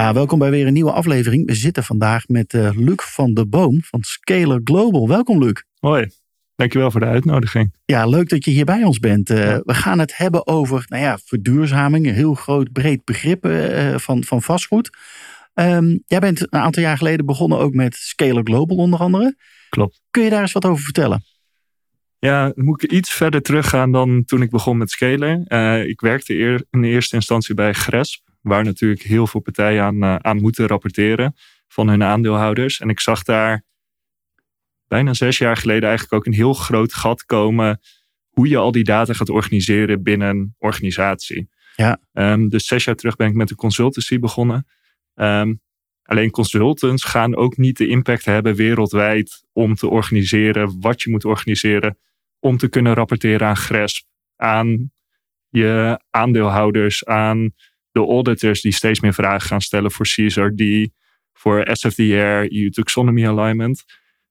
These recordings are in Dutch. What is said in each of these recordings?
Ja, welkom bij weer een nieuwe aflevering. We zitten vandaag met uh, Luc van de Boom van Scalar Global. Welkom Luc. Hoi, dankjewel voor de uitnodiging. Ja, leuk dat je hier bij ons bent. Uh, we gaan het hebben over nou ja, verduurzaming, een heel groot breed begrip uh, van, van vastgoed. Um, jij bent een aantal jaar geleden begonnen ook met Scalar Global onder andere. Klopt. Kun je daar eens wat over vertellen? Ja, dan moet ik iets verder teruggaan dan toen ik begon met Scalar. ik werkte eer, in eerste instantie bij Gresp waar natuurlijk heel veel partijen aan, uh, aan moeten rapporteren van hun aandeelhouders. En ik zag daar bijna zes jaar geleden eigenlijk ook een heel groot gat komen hoe je al die data gaat organiseren binnen een organisatie. Ja. Um, dus zes jaar terug ben ik met de consultancy begonnen. Um, alleen consultants gaan ook niet de impact hebben wereldwijd om te organiseren wat je moet organiseren om te kunnen rapporteren aan GRESP, aan je aandeelhouders, aan de auditors die steeds meer vragen gaan stellen voor CSRD, voor SFDR, EU Taxonomy Alignment.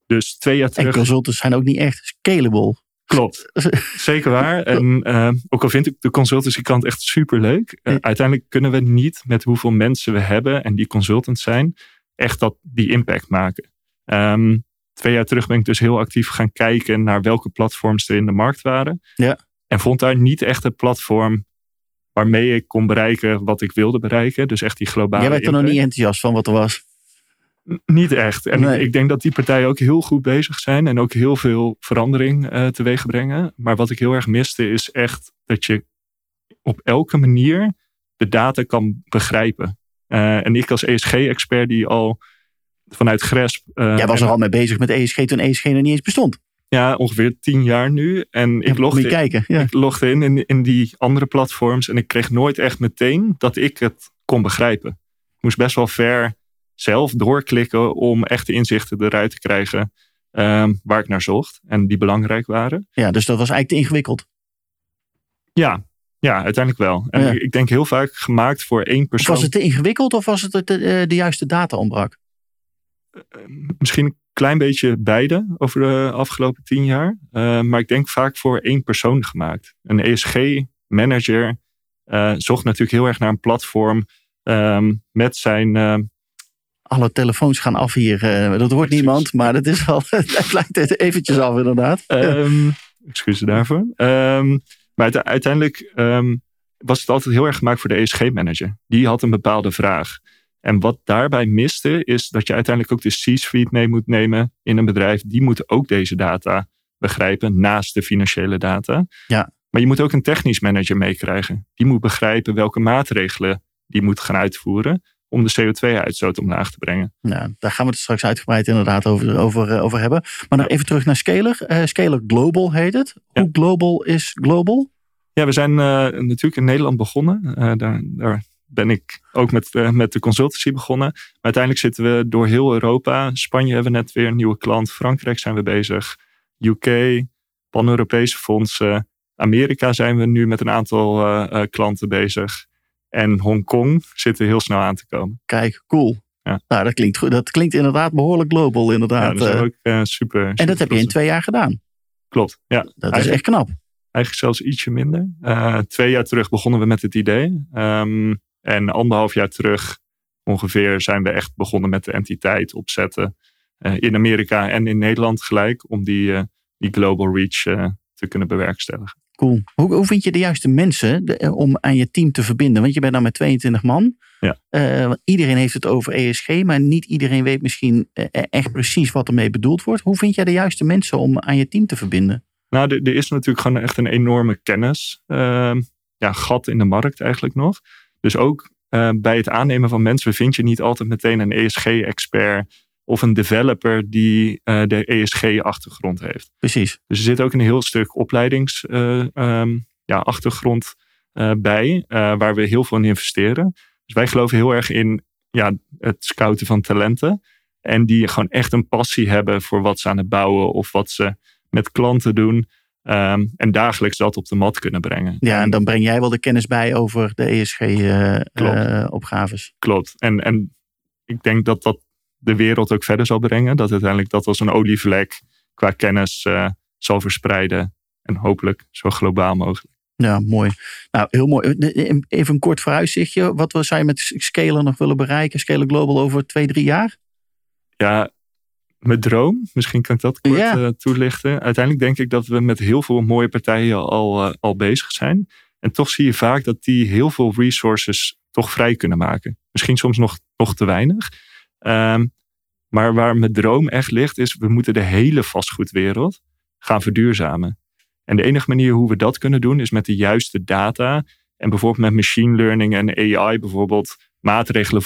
Dus twee jaar terug. En consultants zijn ook niet echt scalable. Klopt, zeker waar. En uh, ook al vind ik de consultancy kant echt super leuk. Uh, uiteindelijk kunnen we niet met hoeveel mensen we hebben en die consultants zijn, echt dat, die impact maken. Um, twee jaar terug ben ik dus heel actief gaan kijken naar welke platforms er in de markt waren. Ja. En vond daar niet echt een platform waarmee ik kon bereiken wat ik wilde bereiken. Dus echt die globale. Jij werd er nog niet enthousiast van wat er was. N niet echt. En nee. ik denk dat die partijen ook heel goed bezig zijn en ook heel veel verandering uh, teweeg brengen. Maar wat ik heel erg miste is echt dat je op elke manier de data kan begrijpen. Uh, en ik als ESG-expert die al vanuit GRESP. Uh, Jij was er al mee bezig met ESG toen ESG nog niet eens bestond. Ja, ongeveer tien jaar nu. En ik logde, in, kijken, ja. ik logde in, in in die andere platforms. En ik kreeg nooit echt meteen dat ik het kon begrijpen. Ik moest best wel ver zelf doorklikken om echt de inzichten eruit te krijgen um, waar ik naar zocht. En die belangrijk waren. Ja, dus dat was eigenlijk te ingewikkeld. Ja, ja uiteindelijk wel. En ja. ik denk heel vaak gemaakt voor één persoon. Of was het te ingewikkeld of was het de, de, de juiste data ontbrak? Uh, misschien klein beetje beide over de afgelopen tien jaar. Uh, maar ik denk vaak voor één persoon gemaakt. Een ESG-manager uh, zocht natuurlijk heel erg naar een platform um, met zijn. Uh, alle telefoons gaan af hier. dat hoort niemand, maar dat is wel. Het lijkt eventjes af, inderdaad. Um, excuses daarvoor. Um, maar uiteindelijk was het altijd heel erg gemaakt voor de ESG-manager. Die had een bepaalde vraag. En wat daarbij miste, is dat je uiteindelijk ook de C-suite mee moet nemen in een bedrijf. Die moeten ook deze data begrijpen, naast de financiële data. Ja. Maar je moet ook een technisch manager meekrijgen. Die moet begrijpen welke maatregelen die moet gaan uitvoeren om de CO2-uitstoot omlaag te brengen. Nou, daar gaan we het straks uitgebreid inderdaad over, over, over hebben. Maar nog even terug naar Scalar. Uh, Scalar Global heet het. Hoe global is global? Ja, we zijn uh, natuurlijk in Nederland begonnen. Uh, daar, daar ben ik ook met, uh, met de consultancy begonnen. Maar uiteindelijk zitten we door heel Europa. Spanje hebben we net weer een nieuwe klant. Frankrijk zijn we bezig. UK, pan-Europese fondsen. Amerika zijn we nu met een aantal uh, uh, klanten bezig. En Hongkong zitten heel snel aan te komen. Kijk, cool. Ja. Nou, dat klinkt goed. Dat klinkt inderdaad behoorlijk global, inderdaad. Ja, dat is ook uh, super. En dat heb je in twee jaar gedaan. Klopt, ja. Dat eigenlijk, is echt knap. Eigenlijk zelfs ietsje minder. Uh, twee jaar terug begonnen we met het idee. Um, en anderhalf jaar terug ongeveer zijn we echt begonnen met de entiteit opzetten. Uh, in Amerika en in Nederland gelijk. Om die, uh, die global reach uh, te kunnen bewerkstelligen. Cool. Hoe, hoe vind je de juiste mensen de, om aan je team te verbinden? Want je bent dan met 22 man. Ja. iedereen heeft het over ESG, maar niet iedereen weet misschien echt precies wat ermee bedoeld wordt. Hoe vind jij de juiste mensen om aan je team te verbinden? Nou, er, er is natuurlijk gewoon echt een enorme kennis. ehm, ja, gat in de markt eigenlijk nog. Dus ook eh, bij het aannemen van mensen vind je niet altijd meteen een ESG-expert of een developer die eh, de ESG-achtergrond heeft. Precies. Dus er zit ook een heel stuk opleidingsachtergrond ja, achtergrond, eh, bij, waar we heel veel in investeren. Dus wij geloven heel erg in ja, het scouten van talenten. En die gewoon echt een passie hebben voor wat ze aan het bouwen of wat ze met klanten doen. Ehm, en dagelijks dat op de mat kunnen brengen. Ja, en dan breng jij wel de kennis bij over de ESG-opgaves. Klopt. En, en ik denk dat dat de wereld ook verder zal brengen. Dat uiteindelijk dat als een olievlek qua kennis eh, zal verspreiden. En hopelijk zo globaal mogelijk. Ja, mooi. Nou, heel mooi. Even een kort vooruitzichtje. Wat zou je met Scaler nog willen bereiken? Scaler Global over twee, drie jaar? Ja, mijn droom, misschien kan ik dat kort eh, toelichten. Uiteindelijk denk ik dat we met heel veel mooie partijen al, eh, al bezig zijn. En toch zie je vaak dat die heel veel resources toch vrij kunnen maken. Misschien soms nog, nog te weinig. Ehm, maar waar mijn droom echt ligt, is we moeten de hele vastgoedwereld gaan verduurzamen. En de enige manier hoe we dat kunnen doen, is met de juiste data. En bijvoorbeeld met machine learning en AI bijvoorbeeld maatregelen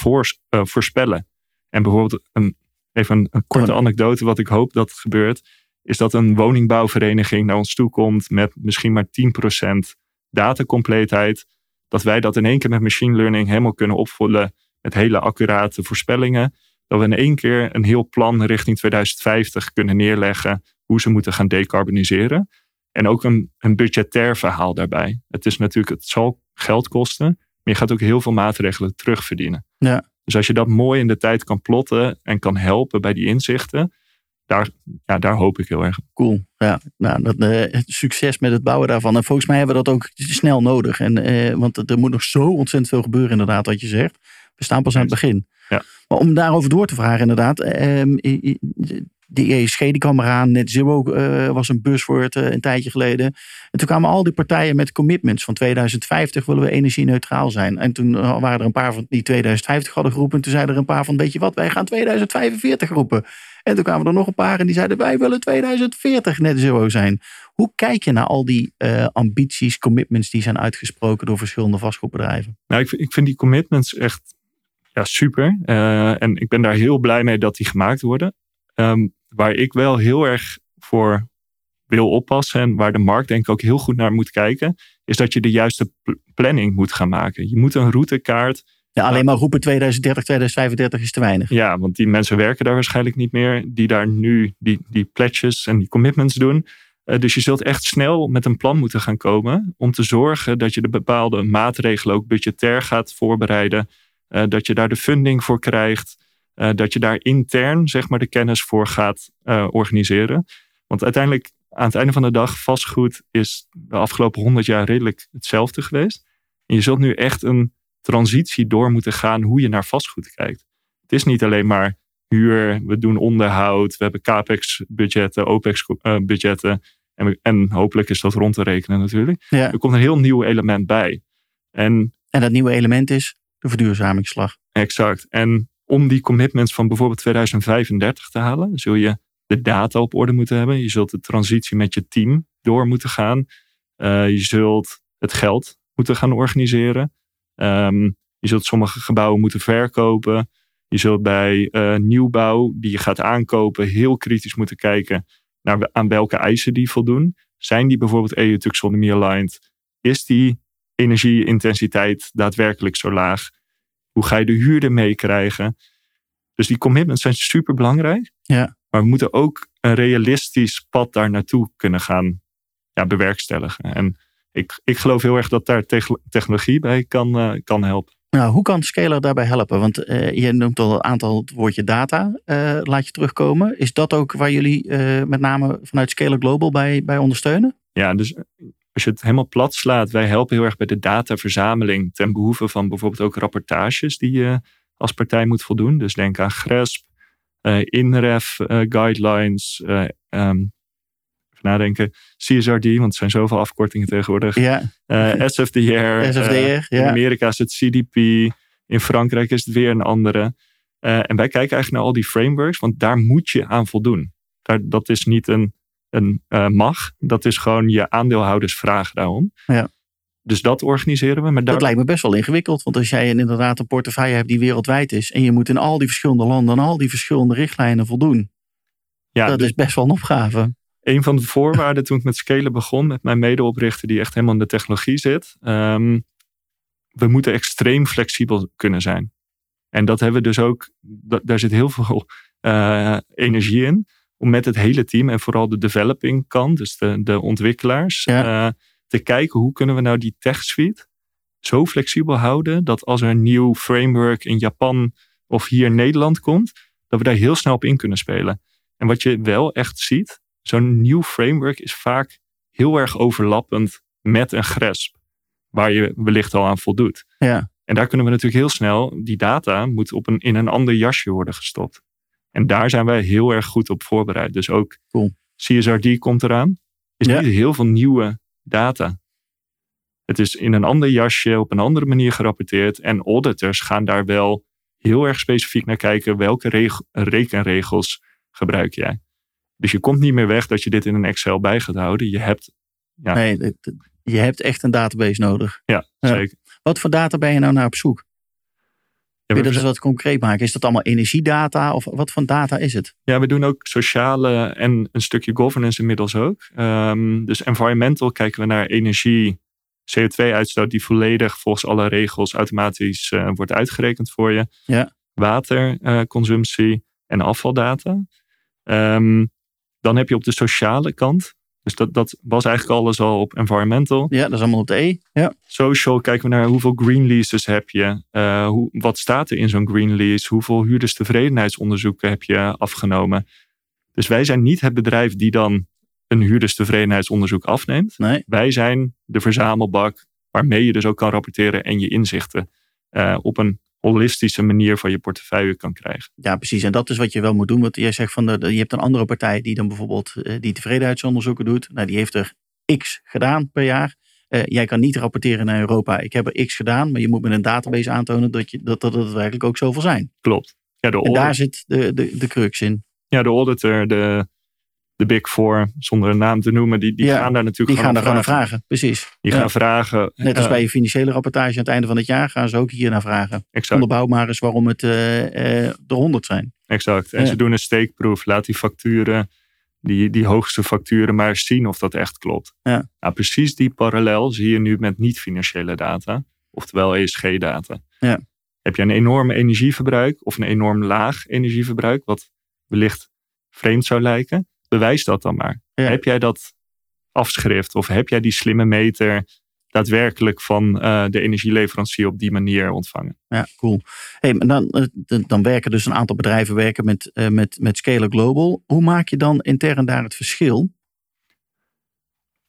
eh, voorspellen. En bijvoorbeeld een, even een, een korte anekdote, wat ik hoop dat gebeurt, is dat een woningbouwvereniging naar ons toe komt met misschien maar 10% datacompleetheid. Dat wij dat in één keer met machine learning helemaal kunnen opvullen met hele accurate voorspellingen. Dat we in één keer een heel plan richting 2050 kunnen neerleggen hoe ze moeten gaan decarboniseren. En ook een, een budgetair verhaal daarbij. Het is natuurlijk, het zal geld kosten, maar je gaat ook heel veel maatregelen terugverdienen. Ja. Dus als je dat mooi in de tijd kan plotten en kan helpen bij die inzichten, daar, ja, daar hoop ik heel erg. op. Cool. Ja, nou, dat, eh, succes met het bouwen daarvan. En volgens mij hebben we dat ook snel nodig. En, eh, want er moet nog zo ontzettend veel gebeuren, inderdaad, wat je zegt. We staan pas aan het begin. Ja. Maar om daarover door te vragen, inderdaad. ehm, de ESG die kwam eraan. Net Zero eh, was een buzzword eh, een tijdje geleden. En toen kwamen al die partijen met commitments. Van 2050 willen we energie-neutraal zijn. En toen eh, waren er een paar van die 2050 hadden geroepen. En toen zeiden er een paar van, weet je wat, wij gaan 2045 roepen. En toen kwamen er nog een paar en die zeiden, wij willen 2040 net zero zijn. Hoe kijk je naar al die ambities, commitments die zijn uitgesproken door verschillende vastgoedbedrijven? Nou, ik, ik vind die commitments echt ja, super. En ik ben daar heel blij mee dat die gemaakt worden. Ehm, waar ik wel heel erg voor wil oppassen en waar de markt denk ik ook heel goed naar moet kijken, is dat je de juiste pl- planning moet gaan maken. Je moet een routekaart Ja, alleen maar roepen 2030, 2035 is te weinig. Ja, want die mensen werken daar waarschijnlijk niet meer. Die daar nu die, die pledges en die commitments doen. Eh, dus je zult echt snel met een plan moeten gaan komen. Om te zorgen dat je de bepaalde maatregelen ook budgetair gaat voorbereiden. Eh, dat je daar de funding voor krijgt. Eh, dat je daar intern zeg maar, de kennis voor gaat eh, organiseren. Want uiteindelijk aan het einde van de dag vastgoed is de afgelopen honderd jaar redelijk hetzelfde geweest. En je zult nu echt een transitie door moeten gaan hoe je naar vastgoed kijkt. Het is niet alleen maar huur, we doen onderhoud, we hebben capex-budgetten, opex-budgetten. En, we- en hopelijk is dat rond te rekenen natuurlijk. Ja. Er komt een heel nieuw element bij. En En dat nieuwe element is de verduurzamingsslag. exact. En om die commitments van bijvoorbeeld 2035 te halen, zul je de data op orde moeten hebben. Je zult de transitie met je team door moeten gaan. Eh, je zult het geld moeten gaan organiseren. Ehm, je zult sommige gebouwen moeten verkopen. Je zult bij eh, nieuwbouw die je gaat aankopen heel kritisch moeten kijken naar aan welke eisen die voldoen. Zijn die bijvoorbeeld EU-taxonomy aligned? Is die energieintensiteit daadwerkelijk zo laag? Hoe ga je de huurder meekrijgen? Dus die commitments zijn super belangrijk. Ja. Maar we moeten ook een realistisch pad daar naartoe kunnen gaan ja, bewerkstelligen. En ik, ik geloof heel erg dat daar techn- technologie bij kan, eh, kan helpen. Nou, hoe kan Scalar daarbij helpen? Want eh, je noemt al een aantal het woordje data, eh, laat je terugkomen. Is dat ook waar jullie met name vanuit Scalar Global bij, bij ondersteunen? Ja, dus als je het helemaal plat slaat, wij helpen heel erg bij de dataverzameling ten behoeve van bijvoorbeeld ook rapportages die je als partij moet voldoen. Dus denk aan GRESP, eh, INREF eh, guidelines, ehm, even nadenken, CSRD, want er zijn zoveel afkortingen tegenwoordig. Ja, SFDR. SFDR, eh, In ja. Amerika is het CDP. In Frankrijk is het weer een andere. En wij kijken eigenlijk naar al die frameworks, want daar moet je aan voldoen. Daar, dat is niet een, een uh, mag. Dat is gewoon je aandeelhouders vragen daarom. Ja. Dus dat organiseren we. Maar daar... Dat lijkt me best wel ingewikkeld. Want als jij inderdaad een portefeuille hebt die wereldwijd is. En je moet in al die verschillende landen aan al die verschillende richtlijnen voldoen. Ja, dat is best wel een opgave. Een van de voorwaarden toen ik met Scalen begon, met mijn medeoprichter die echt helemaal in de technologie zit. Ehm, we moeten extreem flexibel kunnen zijn. En dat hebben we dus ook, daar zit heel veel uh, energie in. Om met het hele team en vooral de developing kant, dus de, de ontwikkelaars, uh, te kijken hoe kunnen we nou die tech suite zo flexibel houden dat als er een nieuw framework in Japan of hier in Nederland komt, dat we daar heel snel op in kunnen spelen. En wat je wel echt ziet, zo'n nieuw framework is vaak heel erg overlappend met een GRESP, waar je wellicht al aan voldoet. Ja. En daar kunnen we natuurlijk heel snel, die data moet op een, in een ander jasje worden gestopt. En daar zijn wij heel erg goed op voorbereid. Dus ook cool. CSRD komt eraan. Is niet heel veel nieuwe data. Het is in een ander jasje, op een andere manier gerapporteerd. En auditors gaan daar wel heel erg specifiek naar kijken. Welke rekenregels gebruik jij? Dus je komt niet meer weg dat je dit in een Excel bij gaat houden. Je hebt, ja. nee, je hebt echt een database nodig. Ja, zeker. Wat voor data ben je nou naar op zoek? Ja, Wil je dat eens wat concreet maken? Is dat allemaal energiedata of wat voor data is het? Ja, we doen ook sociale en een stukje governance inmiddels ook. Um, dus environmental kijken we naar energie, CO2-uitstoot die volledig volgens alle regels automatisch uh, wordt uitgerekend voor je. Ja. Waterconsumptie uh, en afvaldata. Um, dan heb je op de sociale kant dus dat, dat was eigenlijk alles al op environmental. Ja, dat is allemaal op de E. Ja. Social kijken we naar hoeveel green leases heb je. Uh, hoe, wat staat er in zo'n green lease? Hoeveel huurderstevredenheidsonderzoeken heb je afgenomen? Dus wij zijn niet het bedrijf die dan een huurderstevredenheidsonderzoek afneemt. Nee. Wij zijn de verzamelbak waarmee je dus ook kan rapporteren en je inzichten uh, op een holistische manier van je portefeuille kan krijgen. Ja, precies. En dat is wat je wel moet doen. Want jij zegt van, de, je hebt een andere partij die dan bijvoorbeeld uh, die tevredenheidsonderzoeken doet. Nou, die heeft er x gedaan per jaar. Uh, jij kan niet rapporteren naar Europa. Ik heb er x gedaan, maar je moet met een database aantonen dat, je, dat, dat het werkelijk ook zoveel zijn. Klopt. Ja, de en daar zit de, de, de crux in. Ja, de auditor, de, de Big Four, zonder een naam te noemen, die, die gaan daar natuurlijk die gaan daar vragen. vragen. Precies. Die gaan vragen. Net als bij je financiële rapportage aan het einde van het jaar gaan ze ook hier naar vragen. Exact. Onderbouw maar eens waarom het uh, uh, er 100 zijn. Exact. En ze doen een steekproef. Laat die facturen, die, die hoogste facturen, maar zien of dat echt klopt. Ja. Nou, precies die parallel zie je nu met niet-financiële data, oftewel ESG-data. Ja. Heb je een enorm energieverbruik of een enorm laag energieverbruik, wat wellicht vreemd zou lijken, bewijs dat dan maar. Heb jij dat afschrift of heb jij die slimme meter daadwerkelijk van uh, de energieleverancier op die manier ontvangen? Ja, cool. Hey, dan, eh, dan werken dus een aantal bedrijven werken met, uh, met, met Scalar Global. Hoe maak je dan intern daar het verschil?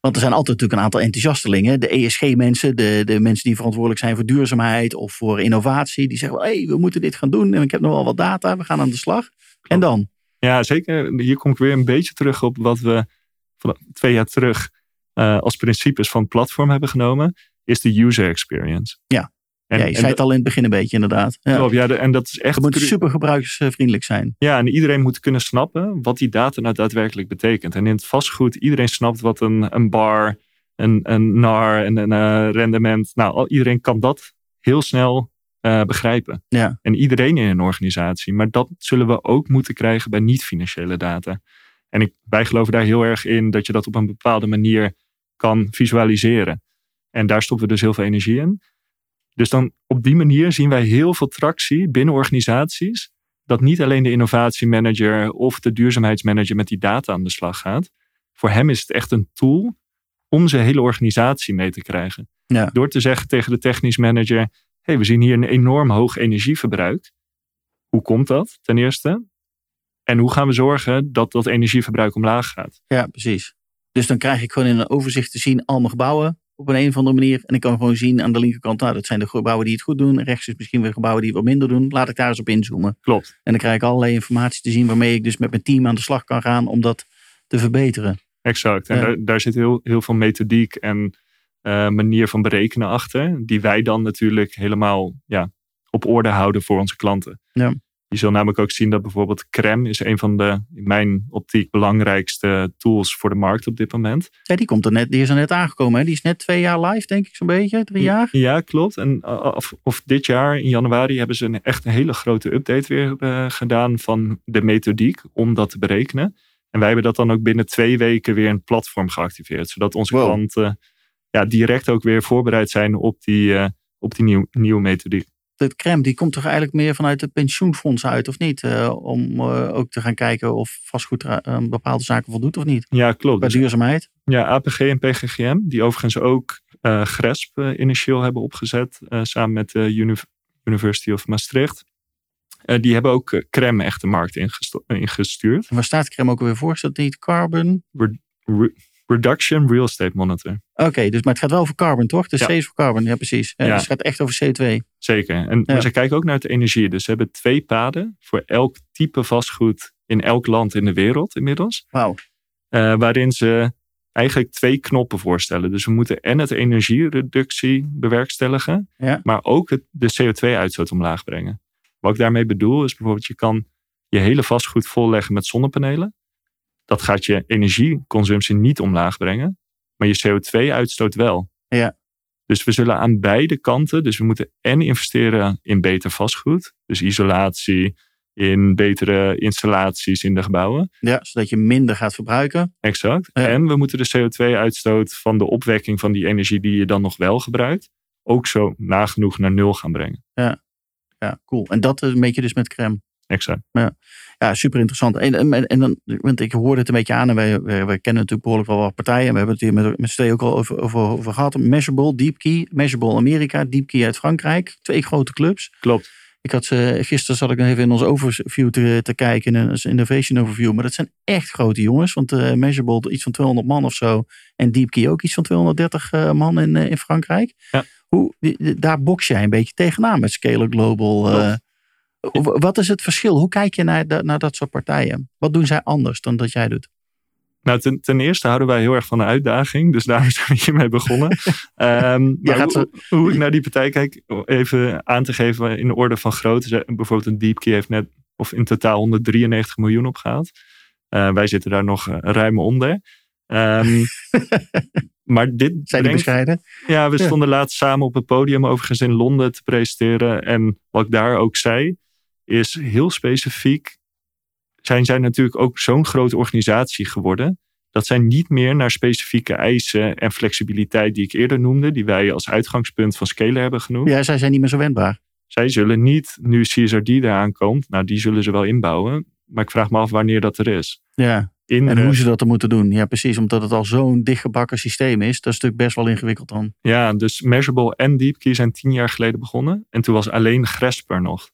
Want er zijn altijd natuurlijk een aantal enthousiastelingen. De ESG-mensen, de, de mensen die verantwoordelijk zijn voor duurzaamheid of voor innovatie. Die zeggen, hé, hey, we moeten dit gaan doen. En ik heb nog wel wat data, we gaan aan de slag. En dan? Ja, zeker. Hier kom ik weer een beetje terug op wat we van twee jaar terug uh, als principes van het platform hebben genomen. Is de user experience. Ja, en, ja je zei het al in het begin een beetje inderdaad. Ja. Klopt, ja, en dat is echt... Het moet super gebruiksvriendelijk zijn. Ja, en iedereen moet kunnen snappen wat die data nou daadwerkelijk betekent. En in het vastgoed, iedereen snapt wat een, een bar, een, een NAR en een uh, rendement. Nou, iedereen kan dat heel snel uh, begrijpen. Ja. En iedereen in een organisatie. Maar dat zullen we ook moeten krijgen bij niet-financiële data. En ik, wij geloven daar heel erg in dat je dat op een bepaalde manier kan visualiseren. En daar stoppen we dus heel veel energie in. Dus dan op die manier zien wij heel veel tractie binnen organisaties. Dat niet alleen de innovatiemanager of de duurzaamheidsmanager met die data aan de slag gaat. Voor hem is het echt een tool om zijn hele organisatie mee te krijgen. Ja. Door te zeggen tegen de technisch manager: hey, we zien hier een enorm hoog energieverbruik. Hoe komt dat ten eerste? En hoe gaan we zorgen dat dat energieverbruik omlaag gaat? Ja, precies. Dus dan krijg ik gewoon in een overzicht te zien al mijn gebouwen op een, een of andere manier. En ik kan gewoon zien aan de linkerkant, nou, dat zijn de gebouwen die het goed doen. Rechts is misschien weer gebouwen die het wat minder doen. Laat ik daar eens op inzoomen. Klopt. En dan krijg ik allerlei informatie te zien waarmee ik dus met mijn team aan de slag kan gaan om dat te verbeteren. Exact. En daar, daar, zit heel, heel veel methodiek en uh, manier van berekenen achter. Die wij dan natuurlijk helemaal ja, op orde houden voor onze klanten. Ja. Je zult namelijk ook zien dat bijvoorbeeld Crème is een van de, in mijn optiek, belangrijkste tools voor de markt op dit moment. Ja, die, komt er net, die is er net aangekomen. Hè? Die is net twee jaar live, denk ik zo'n beetje. Drie jaar? Ja, klopt. En of, of, dit jaar in januari hebben ze een echt een hele grote update weer uh, gedaan van de methodiek om dat te berekenen. En wij hebben dat dan ook binnen twee weken weer een platform geactiveerd. Zodat onze wow. klanten ja, direct ook weer voorbereid zijn op die, uh, op die nieuw, nieuwe methodiek het crème, die komt toch eigenlijk meer vanuit het pensioenfonds uit, of niet? Uh, om uh, ook te gaan kijken of vastgoed uh, bepaalde zaken voldoet of niet. Ja, klopt. Bij duurzaamheid. Ja, APG en PGGM, die overigens ook GRESP initieel hebben opgezet, samen met de University of Maastricht. die hebben ook crème echt de markt ingestuurd. En waar staat crème ook weer voor? Is dat niet carbon? Re re Reduction Real Estate Monitor. Oké, dus, maar het gaat wel over carbon, toch? De ja. C is voor carbon, ja precies. Ja, Dus het gaat echt over CO2. Zeker. En ja. ze kijken ook naar de energie. Dus ze hebben twee paden voor elk type vastgoed in elk land in de wereld inmiddels. Wauw. Uh, waarin ze eigenlijk twee knoppen voorstellen. Dus we moeten en het energiereductie bewerkstelligen, maar ook het, de CO2-uitstoot omlaag brengen. Wat ik daarmee bedoel is bijvoorbeeld, je kan je hele vastgoed volleggen met zonnepanelen. Dat gaat je energieconsumptie niet omlaag brengen, maar je CO2-uitstoot wel. Ja. Dus we zullen aan beide kanten, dus we moeten en investeren in beter vastgoed, dus isolatie, in betere installaties in de gebouwen. Ja, zodat je minder gaat verbruiken. Exact. Ja. En we moeten de CO2-uitstoot van de opwekking van die energie die je dan nog wel gebruikt, ook zo nagenoeg naar nul gaan brengen. Ja, ja cool. En dat een beetje dus met crème. Exact. Ja, ja super interessant. En, en, en dan, want ik hoorde het een beetje aan en wij, wij, wij, kennen natuurlijk behoorlijk wel wat partijen. En we hebben het hier met, met Stee ook al over, over, over gehad. Measurable, Deepkey, Measurable Amerika, Deepkey uit Frankrijk. Twee grote clubs. Klopt. Ik had ze, gisteren zat ik nog even in ons overview te, te kijken, in een innovation overview. Maar dat zijn echt grote jongens. Want uh, Measurable iets van 200 man of zo. En Deepkey ook iets van 230 uh, man in, uh, in Frankrijk. Ja. Hoe, daar box jij een beetje tegenaan met Scalar Global. Wat is het verschil? Hoe kijk je naar, de, naar dat soort partijen? Wat doen zij anders dan dat jij doet? Nou, ten, ten, eerste houden wij heel erg van de uitdaging. Dus daar zijn we hiermee begonnen. um, ja, hoe, hoe, ik naar die partij kijk, even aan te geven in de orde van grootte. Bijvoorbeeld een Deepkey heeft net of in totaal 193 miljoen opgehaald. Uh, wij zitten daar nog ruim onder. Um, maar dit Zijn die brengt, bescheiden? Ja, we stonden ja. laatst samen op het podium overigens in Londen te presenteren. En wat ik daar ook zei, is heel specifiek. Zijn zij natuurlijk ook zo'n grote organisatie geworden. Dat zij niet meer naar specifieke eisen en flexibiliteit die ik eerder noemde. Die wij als uitgangspunt van Scalar hebben genoemd. Ja, zij zijn niet meer zo wendbaar. Zij zullen niet, nu CSRD eraan komt. Nou, die zullen ze wel inbouwen. Maar ik vraag me af wanneer dat er is. Ja, in, en hoe ze dat er moeten doen. Ja, precies. Omdat het al zo'n dichtgebakken systeem is. Dat is natuurlijk best wel ingewikkeld dan. Ja, dus Measurable en Deepkey zijn tien jaar geleden begonnen. En toen was alleen Gresper nog.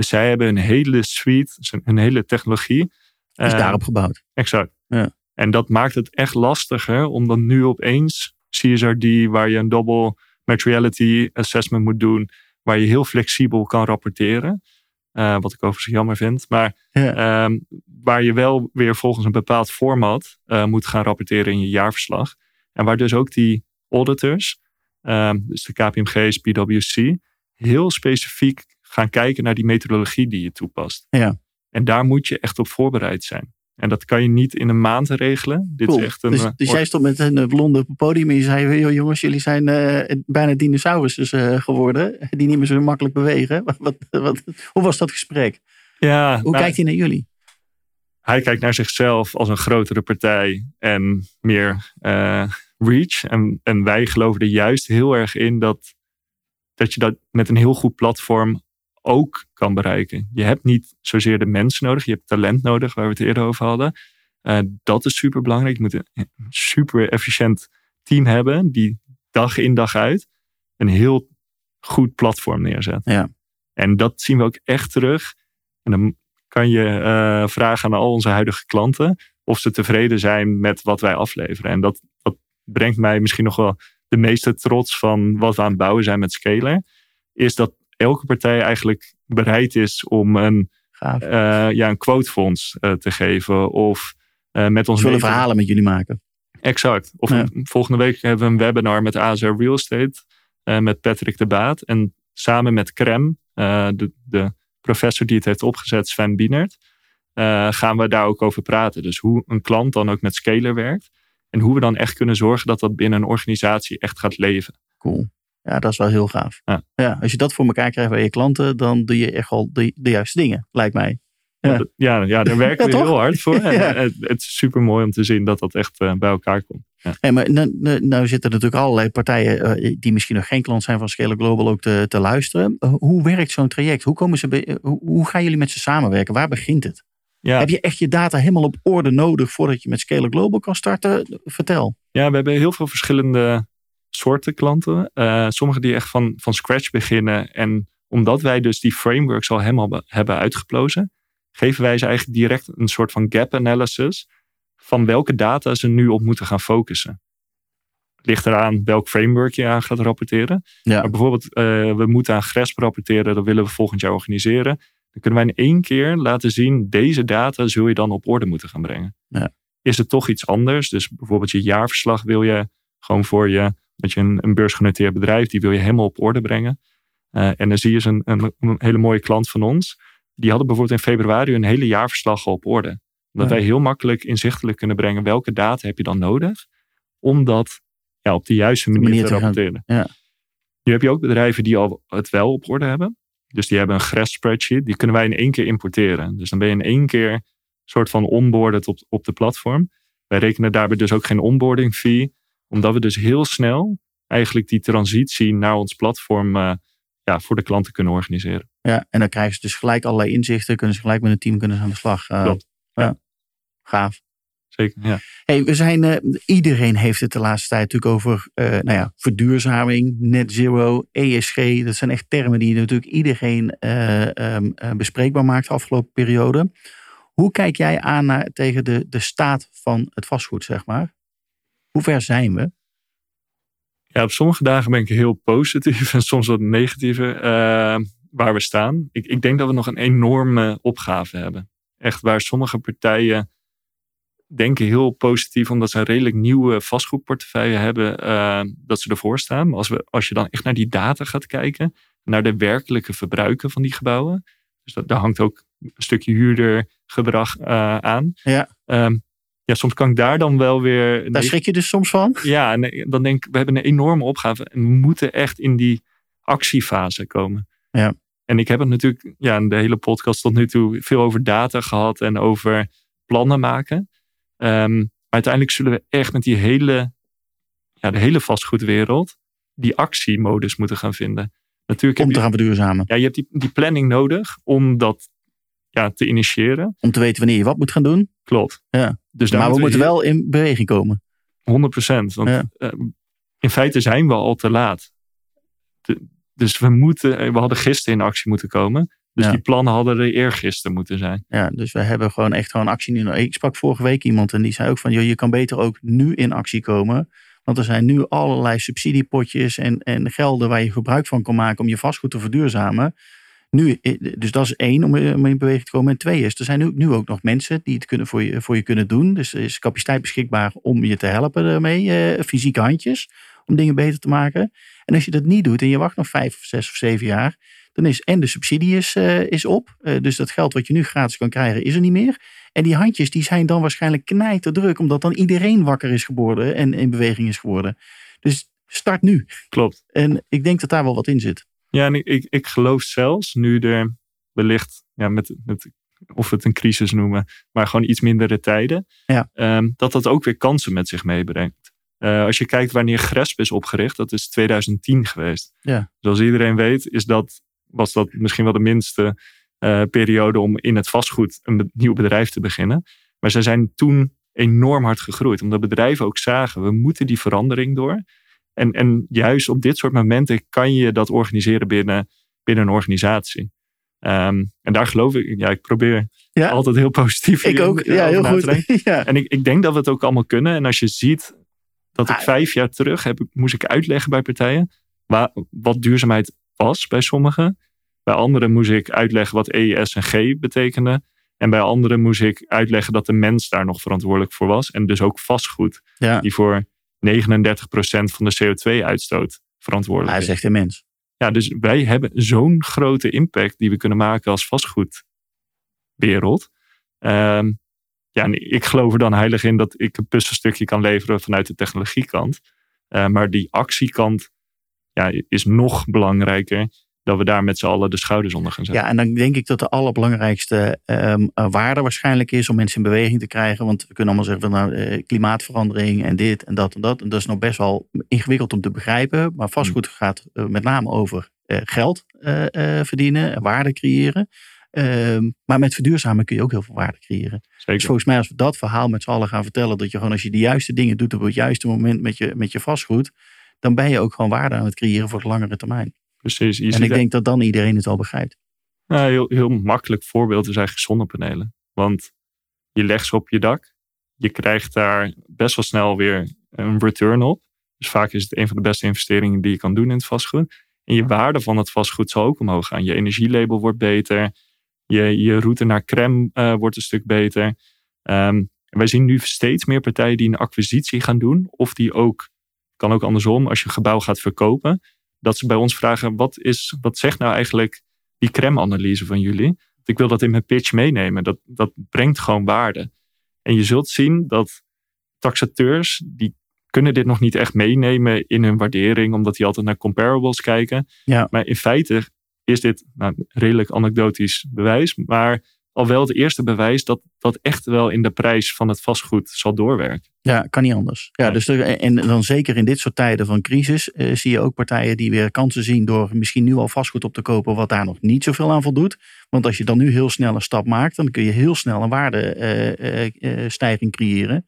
Dus zij hebben een hele suite, een hele technologie. Is uh, daarop gebouwd. Exact. Ja. En dat maakt het echt lastiger om dan nu opeens CSRD, waar je een double materiality assessment moet doen, waar je heel flexibel kan rapporteren. Uh, wat ik overigens jammer vind. Maar ja. um, waar je wel weer volgens een bepaald format uh, moet gaan rapporteren in je jaarverslag. En waar dus ook die auditors, um, dus de KPMG's, PwC, heel specifiek gaan kijken naar die methodologie die je toepast. Ja. En daar moet je echt op voorbereid zijn. En dat kan je niet in een maand regelen. Dit cool. is echt een, dus, dus jij stond met een blonde op het podium en je zei: jongens, jullie zijn uh, bijna dinosaurussen uh, geworden, die niet meer zo makkelijk bewegen. Wat, wat, wat, hoe was dat gesprek? Ja, hoe nou, kijkt hij naar jullie? Hij kijkt naar zichzelf als een grotere partij en meer uh, reach. En, en wij geloven er juist heel erg in dat, dat je dat met een heel goed platform ook kan bereiken. Je hebt niet zozeer de mensen nodig, je hebt talent nodig, waar we het eerder over hadden. Uh, dat is super belangrijk. Je moet een super efficiënt team hebben die dag in dag uit een heel goed platform neerzet. Ja. En dat zien we ook echt terug. En dan kan je uh, vragen aan al onze huidige klanten of ze tevreden zijn met wat wij afleveren. En dat, dat brengt mij misschien nog wel de meeste trots van wat we aan het bouwen zijn met Scalar. Is dat elke partij eigenlijk bereid is om een, uh, ja, een quotefonds uh, te geven. Of uh, met ons. willen verhalen met jullie maken. Exact. Of ja. volgende week hebben we een webinar met ASR Real Estate. met Patrick de Baat. En samen met Crem, de, de professor die het heeft opgezet, Sven Bienert, uh, gaan we daar ook over praten. Dus hoe een klant dan ook met Scaler werkt. En hoe we dan echt kunnen zorgen dat dat binnen een organisatie echt gaat leven. Cool. Ja, dat is wel heel gaaf. Ja. ja als je dat voor elkaar krijgt bij je klanten, dan doe je echt al de, de juiste dingen, lijkt mij. Ja, ja, ja daar werken we heel hard voor. het, het, is super mooi om te zien dat dat echt uh, bij elkaar komt. Ja. Hey, maar nou, nou, nou, zitten natuurlijk allerlei partijen uh, die misschien nog geen klant zijn van Scale Global ook te, te luisteren. Uh, hoe werkt zo'n traject? Hoe, komen ze bij, hoe, hoe, gaan jullie met ze samenwerken? Waar begint het? Heb je echt je data helemaal op orde nodig voordat je met Scale Global kan starten? Vertel. Ja, we hebben heel veel verschillende soorten klanten. Uh, sommige die echt van, van scratch beginnen. En omdat wij dus die frameworks al helemaal hebben uitgeplozen, geven wij ze eigenlijk direct een soort van gap analysis van welke data ze nu op moeten gaan focussen. Het ligt eraan welk framework je aan gaat rapporteren. Ja. Maar bijvoorbeeld, uh, we moeten aan GRESP rapporteren, dat willen we volgend jaar organiseren. Dan kunnen wij in één keer laten zien, deze data zul je dan op orde moeten gaan brengen. Ja. Is het toch iets anders? Dus bijvoorbeeld je jaarverslag wil je gewoon voor je, dat je een, een beursgenoteerd bedrijf, die wil je helemaal op orde brengen. Uh, en dan zie je een, een, een, hele mooie klant van ons. Die hadden bijvoorbeeld in februari een hele jaarverslag op orde. Omdat wij heel makkelijk inzichtelijk kunnen brengen welke data heb je dan nodig. Om dat ja, op de juiste manier, te, rapporteren. Ja. Nu heb je ook bedrijven die al het wel op orde hebben. Dus die hebben een GRES spreadsheet. Die kunnen wij in één keer importeren. Dus dan ben je in één keer soort van onboarded op, op de platform. Wij rekenen daarbij dus ook geen onboarding fee. Omdat we dus heel snel eigenlijk die transitie naar ons platform uh, ja, voor de klanten kunnen organiseren. Ja, en dan krijgen ze dus gelijk allerlei inzichten. Kunnen ze gelijk met een team kunnen ze aan de slag. Uh, Klopt. Ja. Gaaf. Zeker, ja. Hey, we zijn, uh, iedereen heeft het de laatste tijd natuurlijk over nou ja, verduurzaming, net zero, ESG. Dat zijn echt termen die natuurlijk iedereen um, bespreekbaar maakt de afgelopen periode. Hoe kijk jij aan naar, tegen de, de staat van het vastgoed, zeg maar? Hoe ver zijn we? Ja, op sommige dagen ben ik heel positief en soms wat negatiever waar we staan. Ik, ik denk dat we nog een enorme opgave hebben. Echt waar sommige partijen denken heel positief omdat ze een redelijk nieuwe vastgoedportefeuille hebben, uh, dat ze ervoor staan. Maar als, we, als je dan echt naar die data gaat kijken, naar de werkelijke verbruiken van die gebouwen, dus dat, daar hangt ook een stukje huurdergedrag uh, aan. Ja. Um, ja, soms kan ik daar dan wel weer. Daar schrik je dus soms van? Ja, en dan denk ik, we hebben een enorme opgave en we moeten echt in die actiefase komen. Ja. En ik heb het natuurlijk ja, in de hele podcast tot nu toe veel over data gehad en over plannen maken. Um, maar uiteindelijk zullen we echt met die hele, ja, de hele vastgoedwereld die actiemodus moeten gaan vinden. Natuurlijk om te gaan verduurzamen. Ja, je hebt die, die planning nodig om dat ja, te initiëren. Om te weten wanneer je wat moet gaan doen. Klopt. Ja. Dus maar we moeten wel in beweging komen. 100 procent. Want ja. uh, in feite zijn we al te laat. De, dus we, moeten, we hadden gisteren in actie moeten komen. Dus die plannen hadden er eergisteren moeten zijn. Ja, dus we hebben gewoon echt gewoon actie nu. Ik sprak vorige week iemand en die zei ook van... Joh, je kan beter ook nu in actie komen. Want er zijn nu allerlei subsidiepotjes en, en gelden waar je gebruik van kan maken... om je vastgoed te verduurzamen. Nu, eh, dus dat is één om in beweging te komen. En twee is, er zijn nu, nu ook nog mensen die het kunnen voor, je, voor je kunnen doen. Dus er is capaciteit beschikbaar om je te helpen daarmee. Eh, fysieke handjes om dingen beter te maken. En als je dat niet doet en je wacht nog vijf of zes of zeven jaar dan is en de subsidie is, uh, is op. Uh, dus dat geld wat je nu gratis kan krijgen, is er niet meer. En die handjes die zijn dan waarschijnlijk knijterdruk, omdat dan iedereen wakker is geworden en in beweging is geworden. Dus start nu. Klopt. En ik denk dat daar wel wat in zit. Ja, en ik, ik geloof zelfs nu er wellicht, ja, met, met, of we het een crisis noemen, maar gewoon iets mindere tijden, ja. um, dat dat ook weer kansen met zich meebrengt. Uh, als je kijkt wanneer Gresp is opgericht, dat is 2010 geweest. Ja. Zoals iedereen weet, is dat was dat misschien wel de minste uh, periode om in het vastgoed een nieuw bedrijf te beginnen. Maar zij zijn toen enorm hard gegroeid. Omdat bedrijven ook zagen, we moeten die verandering door. En, en juist op dit soort momenten kan je dat organiseren binnen, binnen een organisatie. Um, en daar geloof ik, ja, ik probeer ja. altijd heel positief Ik ook, ja, heel goed. ja. En ik, ik denk dat we het ook allemaal kunnen. En als je ziet dat ik ah. vijf jaar terug heb, moest ik uitleggen bij partijen waar, wat duurzaamheid was bij sommigen. Bij anderen moest ik uitleggen wat E, S en G betekenen. En bij anderen moest ik uitleggen dat de mens daar nog verantwoordelijk voor was. En dus ook vastgoed, die voor 39% van de CO2-uitstoot verantwoordelijk is. Hij zegt de mens. Ja, dus wij hebben zo'n grote impact die we kunnen maken als vastgoedwereld. Um, ja, en ik geloof er dan heilig in dat ik een puzzelstukje kan leveren vanuit de technologiekant. Uh, maar die actiekant ja, is nog belangrijker dat we daar met z'n allen de schouders onder gaan zetten. Ja, en dan denk ik dat de allerbelangrijkste um, waarde waarschijnlijk is om mensen in beweging te krijgen. Want we kunnen allemaal zeggen van nou, uh, klimaatverandering en dit en dat en dat. En dat is nog best wel ingewikkeld om te begrijpen. Maar vastgoed mm. gaat uh, met name over geld verdienen en waarde creëren. Um, maar met verduurzamen kun je ook heel veel waarde creëren. Zeker. Dus volgens mij als we dat verhaal met z'n allen gaan vertellen. Dat je gewoon als je de juiste dingen doet op het juiste moment met je, met je vastgoed. Dan ben je ook gewoon waarde aan het creëren voor de langere termijn. Precies. en ik denk dat dan iedereen het al begrijpt. Nou, heel, heel makkelijk voorbeeld is eigenlijk zonnepanelen. Want je legt ze op je dak. Je krijgt daar best wel snel weer een return op. Dus vaak is het een van de beste investeringen die je kan doen in het vastgoed. En je waarde van het vastgoed zal ook omhoog gaan. Je energielabel wordt beter. Je, je route naar crème uh, wordt een stuk beter. Um, wij zien nu steeds meer partijen die een acquisitie gaan doen. Of die ook, kan ook andersom, als je een gebouw gaat verkopen. Dat ze bij ons vragen, wat, is, wat zegt nou eigenlijk die crème-analyse van jullie? Ik wil dat in mijn pitch meenemen. Dat, dat brengt gewoon waarde. En je zult zien dat taxateurs, die kunnen dit nog niet echt meenemen in hun waardering, omdat die altijd naar comparables kijken. Ja. Maar in feite is dit nou, redelijk anekdotisch bewijs, maar al wel het eerste bewijs dat dat echt wel in de prijs van het vastgoed zal doorwerken. Ja, kan niet anders. Ja, Dus en dan zeker in dit soort tijden van crisis eh, zie je ook partijen die weer kansen zien door misschien nu al vastgoed op te kopen wat daar nog niet zoveel aan voldoet. Want als je dan nu heel snel een stap maakt, dan kun je heel snel een waardestijging uh, uh,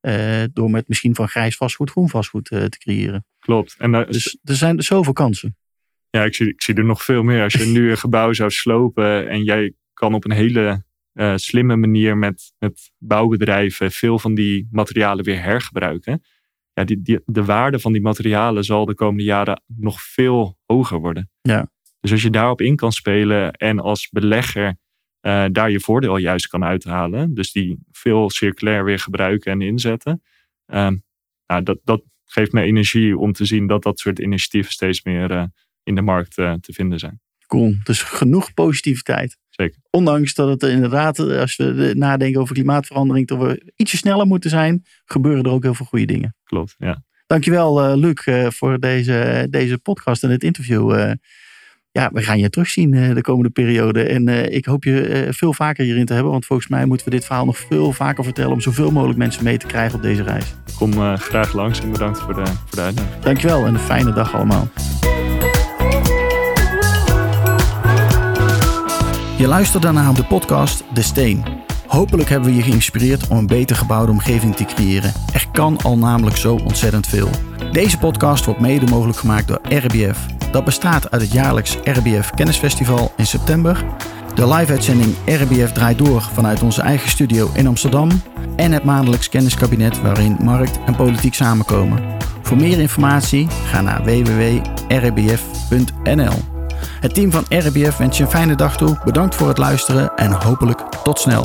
creëren. door met misschien van grijs vastgoed groen vastgoed te creëren. Klopt. En dus er zijn er zoveel kansen. Ja, ik zie, ik zie er nog veel meer. Als je nu een gebouw zou slopen en jij kan op een hele uh, slimme manier met, met bouwbedrijven veel van die materialen weer hergebruiken. Ja, die, die, de waarde van die materialen zal de komende jaren nog veel hoger worden. Ja. Dus als je daarop in kan spelen en als belegger uh, daar je voordeel juist kan uithalen, dus die veel circulair weer gebruiken en inzetten, uh, nou, dat, dat geeft me energie om te zien dat dat soort initiatieven steeds meer uh, in de markt te vinden zijn. Cool, dus genoeg positiviteit. Zeker. Ondanks dat het inderdaad, als we nadenken over klimaatverandering, dat we ietsje sneller moeten zijn, gebeuren er ook heel veel goede dingen. Klopt, ja. Dankjewel uh, Luc uh, voor deze, deze podcast en dit interview. Uh, ja, we gaan je terugzien de komende periode. En ik hoop je veel vaker hierin te hebben. Want volgens mij moeten we dit verhaal nog veel vaker vertellen. Om zoveel mogelijk mensen mee te krijgen op deze reis. Kom graag langs en bedankt voor de, voor de uitnodiging. Dankjewel en een fijne dag allemaal. Je luistert daarna op de podcast De Steen. Hopelijk hebben we je geïnspireerd om een beter gebouwde omgeving te creëren. Er kan al namelijk zo ontzettend veel. Deze podcast wordt mede mogelijk gemaakt door RBF. Dat bestaat uit het jaarlijks RBF Kennisfestival in september, de live-uitzending RBF draait door vanuit onze eigen studio in Amsterdam en het maandelijks kenniskabinet waarin markt en politiek samenkomen. Voor meer informatie ga naar www.rbf.nl. Het team van RBF wens je een fijne dag toe. Bedankt voor het luisteren en hopelijk tot snel.